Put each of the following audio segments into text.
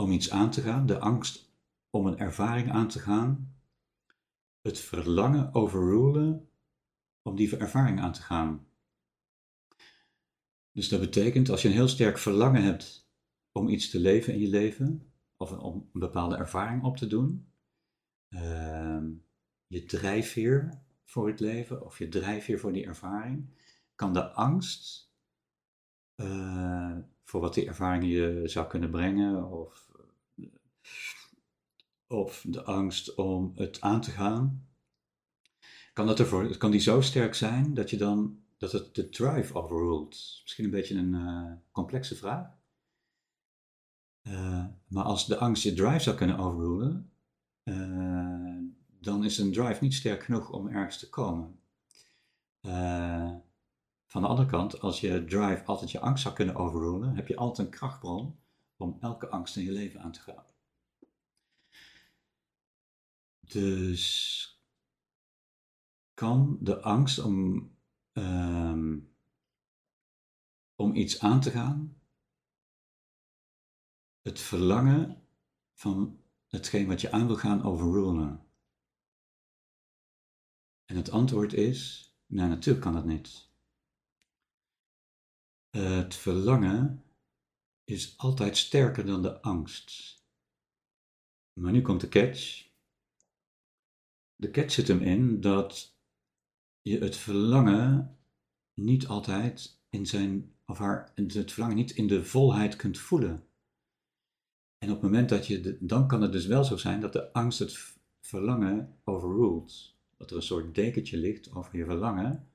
om iets aan te gaan, de angst om een ervaring aan te gaan, het verlangen overrulen om die ervaring aan te gaan. Dus dat betekent als je een heel sterk verlangen hebt om iets te leven in je leven, of om een bepaalde ervaring op te doen, uh, je drijfveer voor het leven of je drijfveer voor die ervaring, kan de angst uh, voor wat die ervaring je zou kunnen brengen of of de angst om het aan te gaan, kan, dat ervoor, kan die zo sterk zijn dat je dan dat het de drive overruled. Misschien een beetje een uh, complexe vraag. Uh, maar als de angst je drive zou kunnen overrulen, uh, dan is een drive niet sterk genoeg om ergens te komen. van de andere kant, als je drive altijd je angst zou kunnen overrulen, heb je altijd een krachtbron om elke angst in je leven aan te gaan. Dus kan de angst om, um, om iets aan te gaan, het verlangen van hetgeen wat je aan wil gaan overrulen? En het antwoord is, nou natuurlijk kan dat niet. Het verlangen is altijd sterker dan de angst. Maar nu komt de catch. De catch zit hem in dat je het verlangen niet altijd in zijn, of haar, het verlangen niet in de volheid kunt voelen. En op het moment dat je, dan kan het dus wel zo zijn dat de angst het verlangen overruled. Dat er een soort dekentje ligt over je verlangen,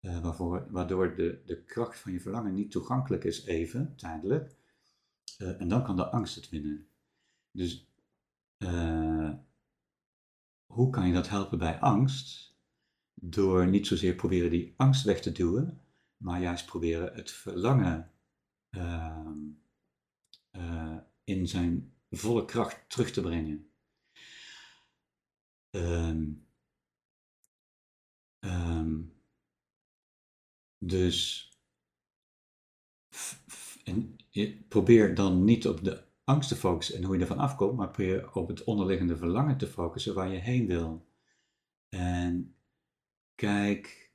waarvoor, waardoor de, de kracht van je verlangen niet toegankelijk is even, tijdelijk. Uh, en dan kan de angst het winnen. Dus uh, hoe kan je dat helpen bij angst? Door niet zozeer proberen die angst weg te duwen, maar juist proberen het verlangen uh, uh, in zijn volle kracht terug te brengen. Um, um, dus en probeer dan niet op de angst te focussen en hoe je ervan afkomt, maar probeer op het onderliggende verlangen te focussen waar je heen wil. En kijk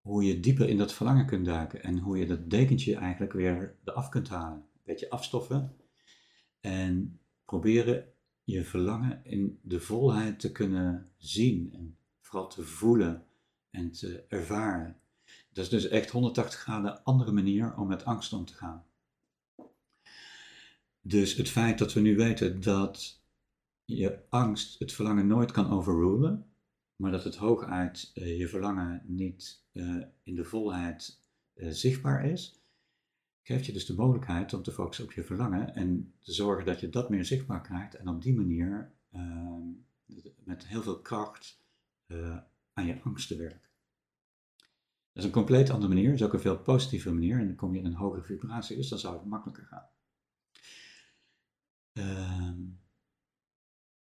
hoe je dieper in dat verlangen kunt duiken en hoe je dat dekentje eigenlijk weer eraf kunt halen. Een beetje afstoffen en proberen je verlangen in de volheid te kunnen zien en vooral te voelen en te ervaren. Dat is dus echt 180 graden andere manier om met angst om te gaan. Dus het feit dat we nu weten dat je angst het verlangen nooit kan overrulen, maar dat het hooguit uh, je verlangen niet uh, in de volheid uh, zichtbaar is, geeft je dus de mogelijkheid om te focussen op je verlangen en te zorgen dat je dat meer zichtbaar krijgt en op die manier ehm, met heel veel kracht aan je angst te werken. Dat is een compleet andere manier, is ook een veel positieve manier en dan kom je in een hogere vibratie, dus dan zou het makkelijker gaan. Ehm,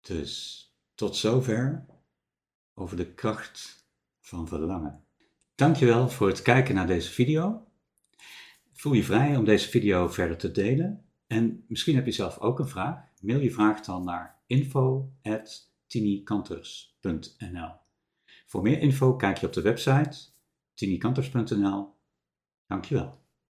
dus tot zover over de kracht van verlangen. Dankjewel voor het kijken naar deze video. Voel je vrij om deze video verder te delen. En misschien heb je zelf ook een vraag. Mail je vraag dan naar info.tinikanters.nl Voor meer info kijk je op de website tinikanters.nl Dankjewel.